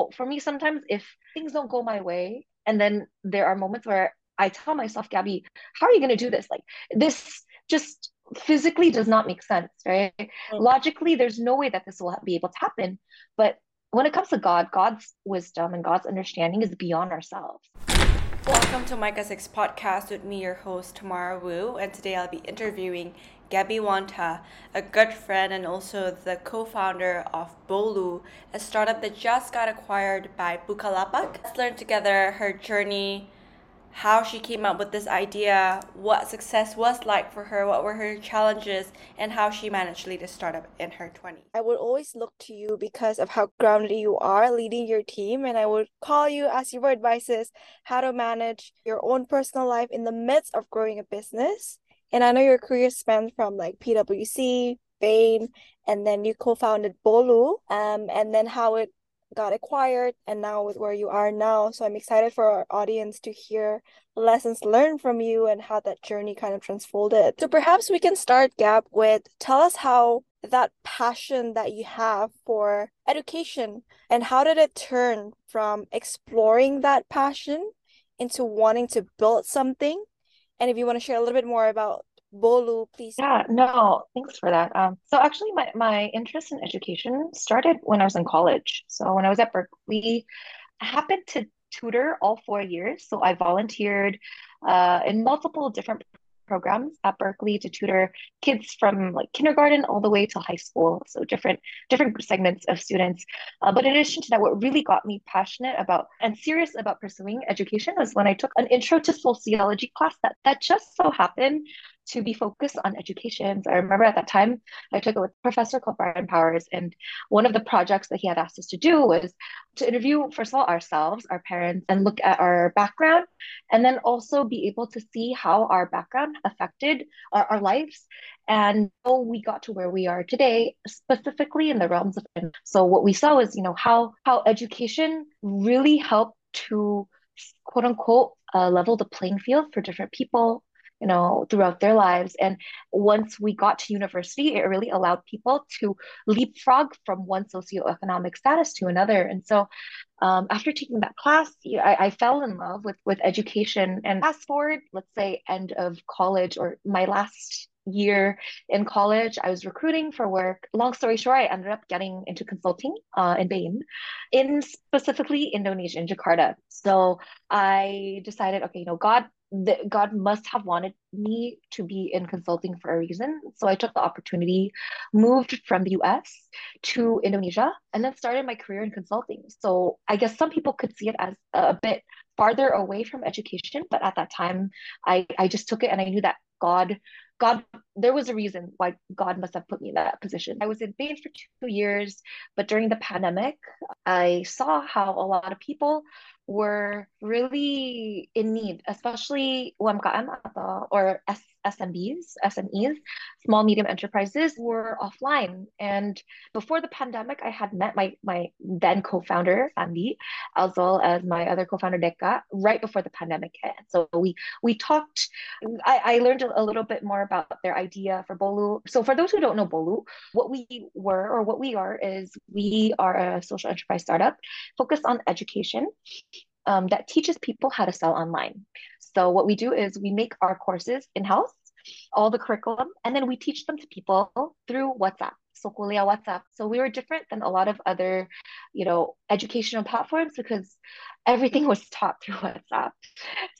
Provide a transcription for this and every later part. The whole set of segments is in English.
So for me, sometimes if things don't go my way, and then there are moments where I tell myself, Gaby, how are you going to do this? Like this just physically does not make sense, right? Mm-hmm. Logically, there's no way that this will be able to happen. But when it comes to God, God's wisdom and God's understanding is beyond ourselves. Welcome to Micah 6 podcast with me, your host, Tamara Wu, and today I'll be interviewing Gaby Wantah, a good friend and also the co-founder of Bolu, a startup that just got acquired by Bukalapak. Let's learn together her journey, how she came up with this idea, what success was like for her, what were her challenges, and how she managed to lead a startup in her 20s. I would always look to you because of how grounded you are leading your team, and I would call you, ask you for advices, how to manage your own personal life in the midst of growing a business. And I know your career spans from like PwC, Bain, and then you co-founded Bolu, um, and then how it got acquired and now with where you are now. So I'm excited for our audience to hear lessons learned from you and how that journey kind of transfolded. So perhaps we can start, Gab, with tell us how that passion that you have for education and how did it turn from exploring that passion into wanting to build something? And if you want to share a little bit more about Bolu, please. Yeah, no, thanks for that. Um, so actually, my my interest in education started when I was in college. So when I was at Berkeley, I happened to tutor all four years. So I volunteered uh, in multiple different programs at Berkeley to tutor kids from like kindergarten all the way to high school. So different different segments of students. Uh, but in addition to that, what really got me passionate about and serious about pursuing education was when I took an intro to sociology class that that just so happened to be focused on education. So I remember at that time I took it with a professor called Brian Powers, and one of the projects that he had asked us to do was to interview first of all ourselves, our parents, and look at our background, and then also be able to see how our background affected our, our lives and how we got to where we are today, specifically in the realms of. So what we saw was, you know, how how education really helped to quote unquote uh, level the playing field for different people you know throughout their lives and once we got to university it really allowed people to leapfrog from one socioeconomic status to another and so um, after taking that class I, I fell in love with with education and fast forward let's say end of college or my last year in college, I was recruiting for work. Long story short, I ended up getting into consulting uh, in Bain, in specifically Indonesia, in Jakarta. So I decided, okay, you know, God that God must have wanted me to be in consulting for a reason. So I took the opportunity, moved from the US to Indonesia, and then started my career in consulting. So I guess some people could see it as a bit farther away from education, but at that time, I, I just took it and I knew that God God, there was a reason why God must have put me in that position. I was in Bain for two years, but during the pandemic, I saw how a lot of people were really in need, especially UMKM or SMBs, SMEs, small medium enterprises were offline. And before the pandemic, I had met my my then co-founder Sandy, as well as my other co-founder Deka, right before the pandemic hit. So we we talked. I, I learned a little bit more about their idea for Bolu. So for those who don't know Bolu, what we were or what we are is we are a social enterprise startup focused on education um, that teaches people how to sell online. So what we do is we make our courses in-house, all the curriculum, and then we teach them to people through WhatsApp. So Kuliah WhatsApp. So we were different than a lot of other, you know, educational platforms because everything was taught through WhatsApp.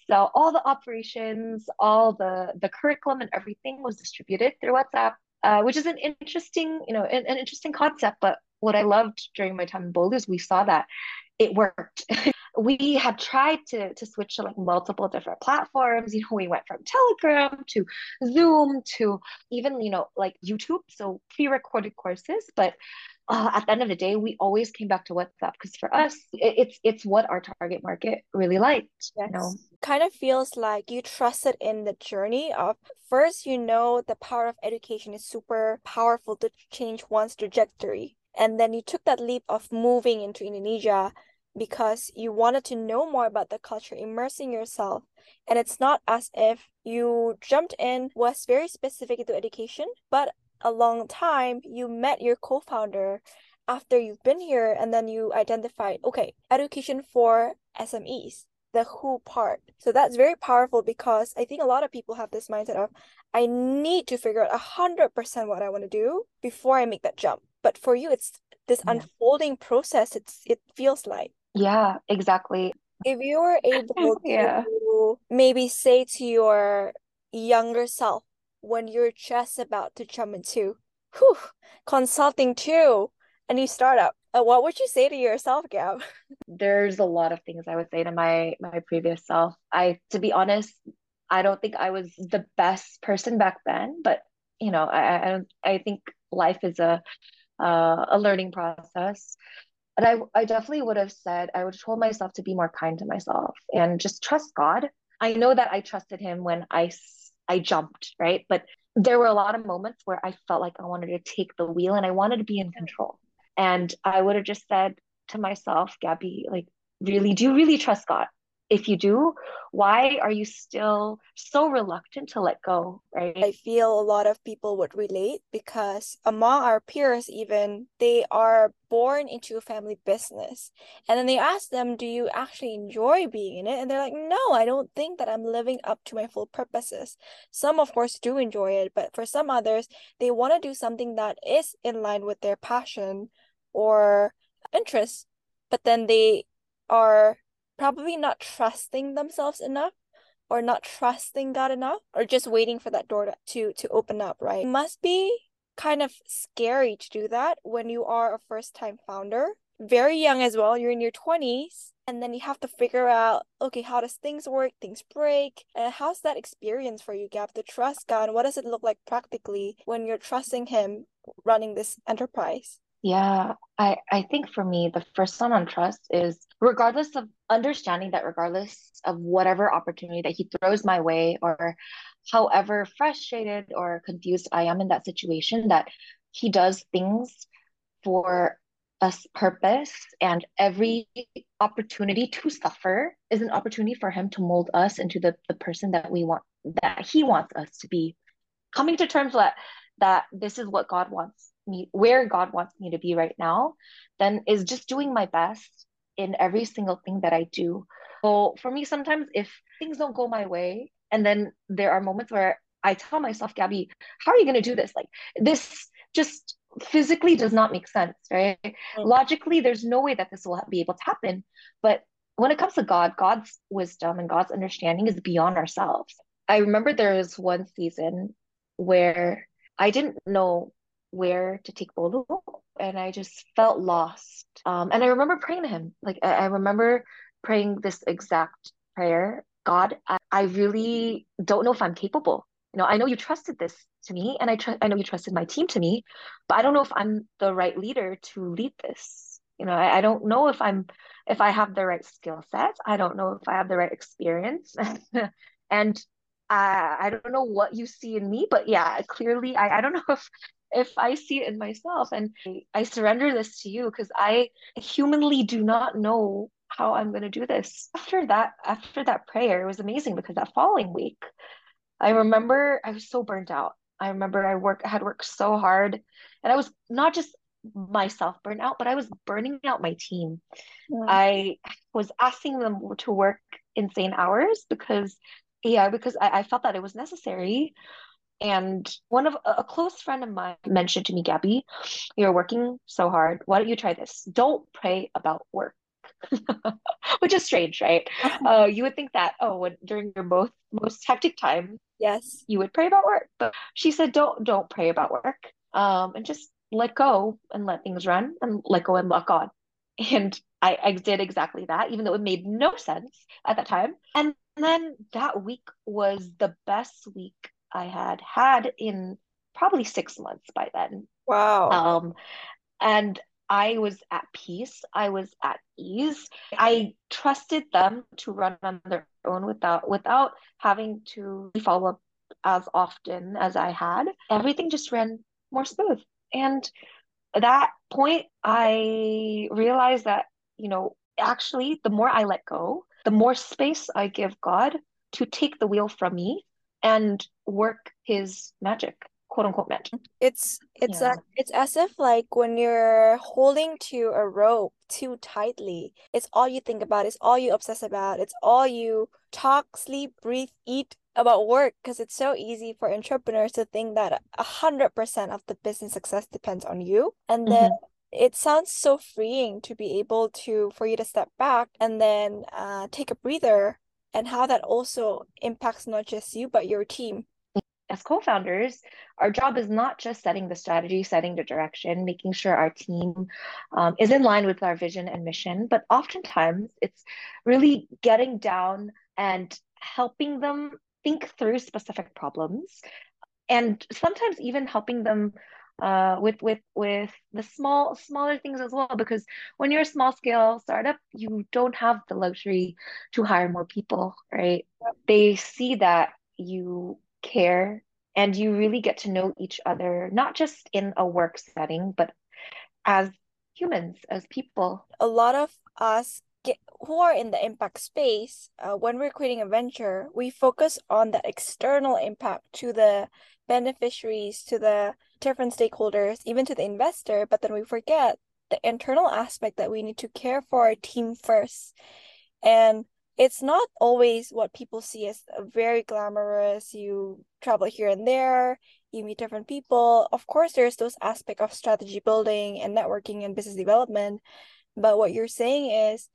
So all the operations, all the the curriculum and everything was distributed through WhatsApp, uh, which is an interesting, you know, an, an interesting concept. But what I loved during my time in Bolu is we saw that it worked. we had tried to to switch to like multiple different platforms. You know, we went from Telegram to Zoom to even you know like YouTube, so pre-recorded courses. But uh, at the end of the day, we always came back to WhatsApp because for us, it, it's it's what our target market really liked. Yes. You know, kind of feels like you trusted in the journey of first, you know, the power of education is super powerful to change one's trajectory, and then you took that leap of moving into Indonesia because you wanted to know more about the culture, immersing yourself. And it's not as if you jumped in was very specific to education, but a long time you met your co-founder after you've been here and then you identified, okay, education for SMEs, the who part. So that's very powerful because I think a lot of people have this mindset of, I need to figure out a hundred percent what I want to do before I make that jump. But for you, it's this yeah. unfolding process. It's it feels like. Yeah, exactly. If you were able yeah. to maybe say to your younger self when you're just about to jump into whew, consulting too, a new startup, uh, what would you say to yourself, Gab? There's a lot of things I would say to my my previous self. I, to be honest, I don't think I was the best person back then, but you know, I I, I think life is a uh, a learning process. But I I definitely would have said I would have told myself to be more kind to myself and just trust God. I know that I trusted Him when I I jumped right, but there were a lot of moments where I felt like I wanted to take the wheel and I wanted to be in control. And I would have just said to myself, Gaby, like, really, do you really trust God? If you do, why are you still so reluctant to let go, right? I feel a lot of people would relate because among our peers, even they are born into a family business. And then they ask them, Do you actually enjoy being in it? And they're like, No, I don't think that I'm living up to my full purposes. Some, of course, do enjoy it, but for some others, they want to do something that is in line with their passion or interest. But then they are probably not trusting themselves enough or not trusting God enough or just waiting for that door to, to, open up, right? It must be kind of scary to do that when you are a first time founder. Very young as well, you're in your 20s, and then you have to figure out okay, how does things work? Things break. And how's that experience for you, Gab, to trust God? what does it look like practically when you're trusting Him running this enterprise? Yeah, I, I think for me, the first one on trust is regardless of understanding that regardless of whatever opportunity that he throws my way or however frustrated or confused I am in that situation, that he does things for a purpose and every opportunity to suffer is an opportunity for him to mold us into the, the person that we want that he wants us to be. Coming to terms with that this is what god wants me where god wants me to be right now then is just doing my best in every single thing that I do. So for me, sometimes if things don't go my way, and then there are moments where I tell myself, Gaby, how are you going to do this? Like this just physically does not make sense, right? Mm-hmm. Logically, there's no way that this will be able to happen. But when it comes to God, God's wisdom and God's understanding is beyond ourselves. I remember there was one season where I didn't know where to take Bolu and I just felt lost. Um, and I remember praying to him. Like I, I remember praying this exact prayer. God, I, I really don't know if I'm capable. You know, I know you trusted this to me and I trust I know you trusted my team to me, but I don't know if I'm the right leader to lead this. You know, I, I don't know if I'm if I have the right skill set. I don't know if I have the right experience. and I, I don't know what you see in me, but yeah, clearly I, I don't know if if I see it in myself and I surrender this to you because I humanly do not know how I'm going to do this. After that, after that prayer, it was amazing because that following week, I remember I was so burnt out. I remember I work had worked so hard and I was not just myself burnt out, but I was burning out my team. Yeah. I was asking them to work insane hours because yeah, because I, I felt that it was necessary. And one of a close friend of mine mentioned to me, Gaby, you're working so hard. Why don't you try this? Don't pray about work. Which is strange, right? Uh, you would think that, oh, when, during your most most hectic time, yes, you would pray about work. But she said, don't don't pray about work. Um, and just let go and let things run and let go and let God. And I, I did exactly that, even though it made no sense at that time. And then that week was the best week I had had in probably six months by then. Wow. Um, and I was at peace. I was at ease. I trusted them to run on their own without without having to follow up as often as I had. Everything just ran more smooth. And at that point, I realized that, you know, actually, the more I let go, the more space I give God to take the wheel from me and work his magic. quote unquote meant. It's it's Yeah. a, it's as if like when you're holding to a rope too tightly, it's all you think about, it's all you obsess about, it's all you talk, sleep, breathe, eat about work because it's so easy for entrepreneurs to think that a hundred percent of the business success depends on you. And then it sounds so freeing to be able to for you to step back and then uh take a breather and how that also impacts not just you but your team. as co-founders, our job is not just setting the strategy, setting the direction, making sure our team um, is in line with our vision and mission, but oftentimes it's really getting down and helping them think through specific problems, and sometimes even helping them uh, with with with the small smaller things as well. Because when you're a small scale startup, you don't have the luxury to hire more people, right? They see that you care and you really get to know each other, not just in a work setting, but as humans, as people. a lot of us get, who are in the impact space, uh, when we're creating a venture, we focus on the external impact to the beneficiaries, to the different stakeholders, even to the investor, but then we forget the internal aspect that we need to care for our team first. And it's not always what people see as very glamorous. You travel here and there, you meet different people. Of course, there's those aspects of strategy building and networking and business development. But what you're saying is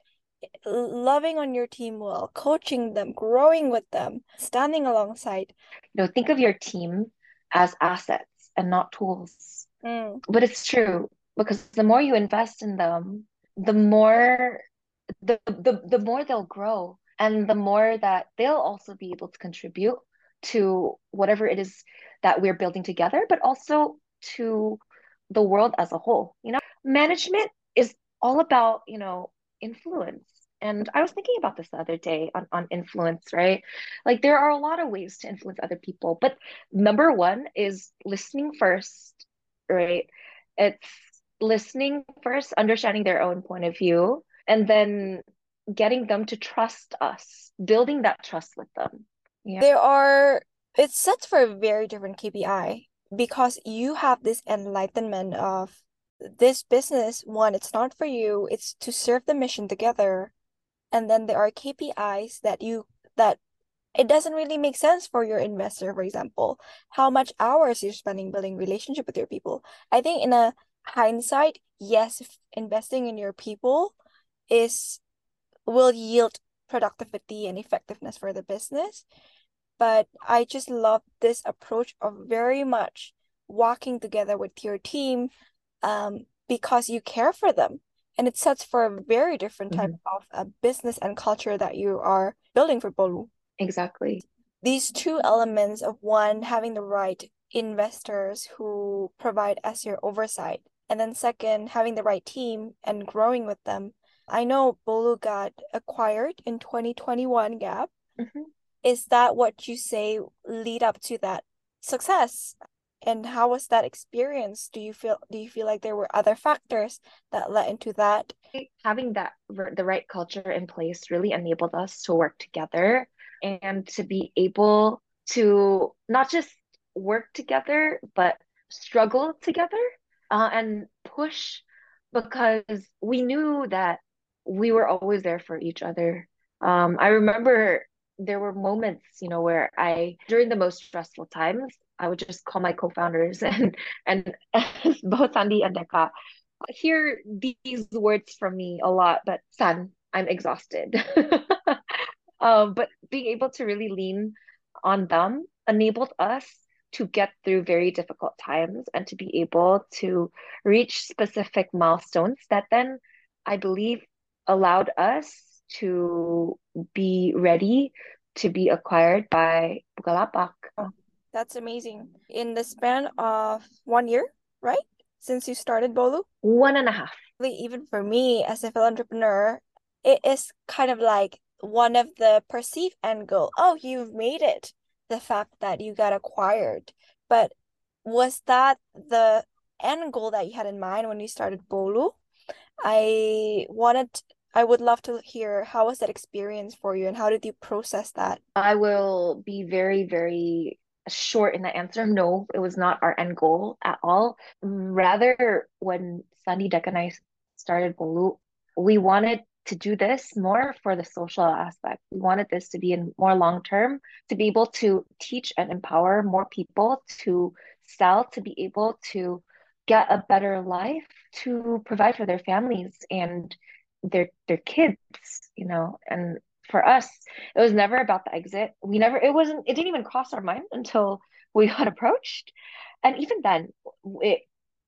loving on your team well, coaching them, growing with them, standing alongside. You know, think of your team as assets and not tools. Mm, But it's true because the more you invest in them, the more the the, the more they'll grow and the more that they'll also be able to contribute to whatever it is that we're building together, but also to the world as a whole. You know, management is all about, you know, influence. And I was thinking about this the other day on, on influence, right? Like there are a lot of ways to influence other people, but number one is listening first, right? It's listening first, understanding their own point of view, and then getting them to trust us, building that trust with them. Yeah. There are, it's set for a very different KPI because you have this enlightenment of this business. One, it's not for you, it's to serve the mission together. And then there are KPIs that you, that it doesn't really make sense for your investor, for example, how much hours you're spending building relationship with your people. I think in a hindsight, yes, investing in your people is will yield productivity and effectiveness for the business. But I just love this approach of very much walking together with your team um, because you care for them. And it sets for a very different type of a business and culture that you are building for Bolu. Exactly. These two elements of one, having the right investors who provide us your oversight, and then second, having the right team and growing with them. I know Bolu got acquired in 2021 Gab. Mhm. Is that what you say lead up to that success? And how was that experience? Do you feel do you feel like there were other factors that led into that? having that the right culture in place really enabled us to work together and to be able to not just work together but struggle together uh, and push because we knew that we were always there for each other. Um, I remember there were moments, you know, where I during the most stressful times, I would just call my co-founders and and both Sandy and Deka hear these words from me a lot, but San, I'm exhausted. um, but being able to really lean on them enabled us to get through very difficult times and to be able to reach specific milestones that then I believe allowed us to be ready to be acquired by Bukalapak. That's amazing. In the span of one year, right? Since you started Bolu? One and a half. Even for me as a fellow entrepreneur, it is kind of like one of the perceived end goal. Oh, you've made it. The fact that you got acquired. But was that the end goal that you had in mind when you started Bolu? I wanted, I would love to hear how was that experience for you and how did you process that? I will be very, very short in the answer. No, it was not our end goal at all. Rather, when Sandy Deck and I started Bolu, we wanted to do this more for the social aspect. We wanted this to be in more long term, to be able to teach and empower more people to sell, to be able to get a better life, to provide for their families and their their kids, you know. And for us, it was never about the exit. We never it wasn't it didn't even cross our mind until we got approached. And even then, it,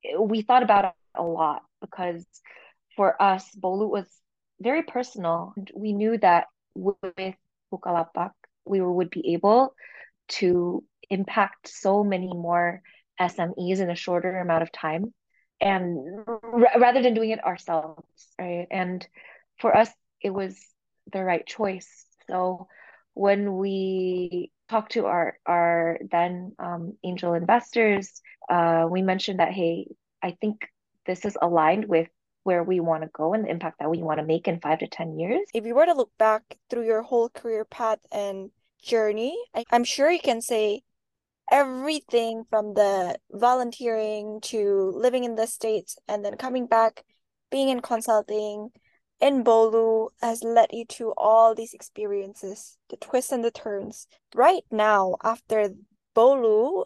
it we thought about it a lot because for us, Bolu was very personal. We knew that with Bukalapak, we would be able to impact so many more SMEs in a shorter amount of time and r- rather than doing it ourselves, right? And for us, it was the right choice. So when we talked to our our then um, angel investors, uh, we mentioned that hey, I think this is aligned with where we want to go and the impact that we want to make in five to 10 years. If you were to look back through your whole career path and journey, I, I'm sure you can say everything from the volunteering to living in the States and then coming back, being in consulting in Bolu has led you to all these experiences, the twists and the turns. Right now, after Bolu,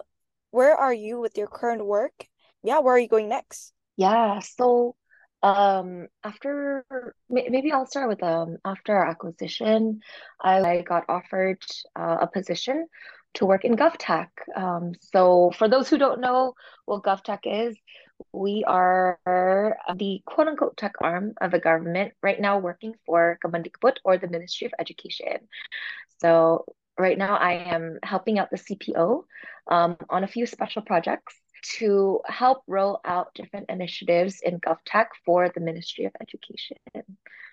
where are you with your current work? Yeah, where are you going next? Yeah, so um, after maybe I'll start with um after our acquisition, I, got offered uh, a position to work in GovTech. Um, so for those who don't know what GovTech is, we are the quote unquote tech arm of the government right now working for Kemendikbud or the Ministry of Education. So right now I am helping out the CPO um, on a few special projects to help roll out different initiatives in GovTech for the Ministry of Education.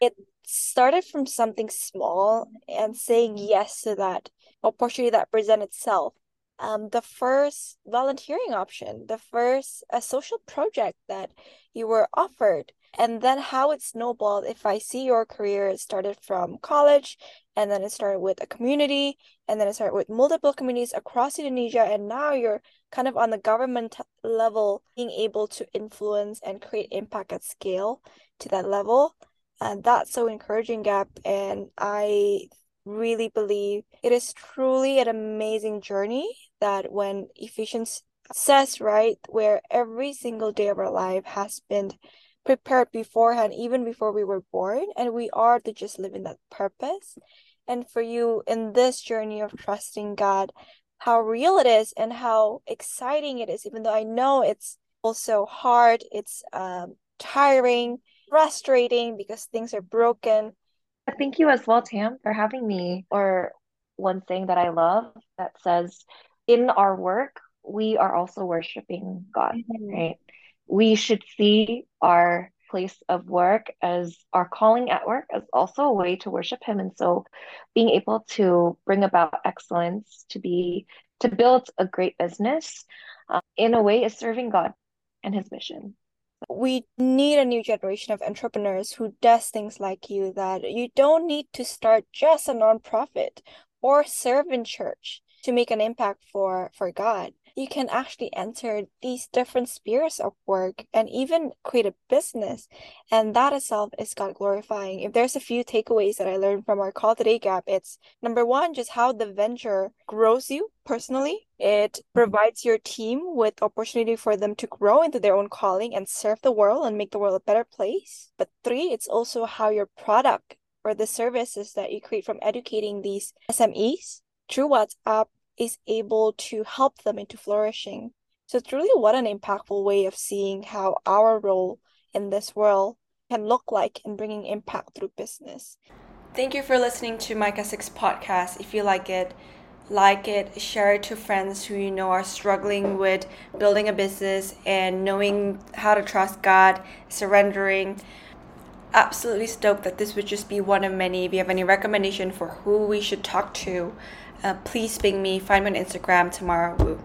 It started from something small and saying yes to that opportunity that present itself. Um, the first volunteering option, the first a social project that you were offered, and then how it snowballed. If I see your career, it started from college, and then it started with a community, and then it started with multiple communities across Indonesia, and now you're kind of on the government level, being able to influence and create impact at scale to that level. And that's so encouraging, Gab. And I really believe it is truly an amazing journey that when Ephesians says, right, where every single day of our life has been prepared beforehand, even before we were born, and we are to just live in that purpose. And for you in this journey of trusting God, how real it is and how exciting it is, even though I know it's also hard, it's um, tiring, frustrating because things are broken. Thank you as well, Tam, for having me. Or one thing that I love that says, in our work, we are also worshiping God, mm-hmm. right? We should see our place of work as our calling at work as also a way to worship him and so being able to bring about excellence to be to build a great business uh, in a way is serving god and his mission we need a new generation of entrepreneurs who does things like you that you don't need to start just a nonprofit or serve in church to make an impact for for god you can actually enter these different spheres of work and even create a business. And that itself is god glorifying. If there's a few takeaways that i learned from our call today gab it's number one just how the venture grows you personally. It provides your team with opportunity for them to grow into their own calling and serve the world and make the world a better place. But three, it's also how your product or the services that you create from educating these SMEs through WhatsApp is able to help them into flourishing. So it's really what an impactful way of seeing how our role in this world can look like in bringing impact through business. Thank you for listening to Micah 6 podcast. If you like it, like it, share it to friends who you know are struggling with building a business and knowing how to trust God, surrendering. Absolutely stoked that this would just be one of many. If you have any recommendation for who we should talk to, uh, please ping me. Find me on Instagram, Tamara Wu.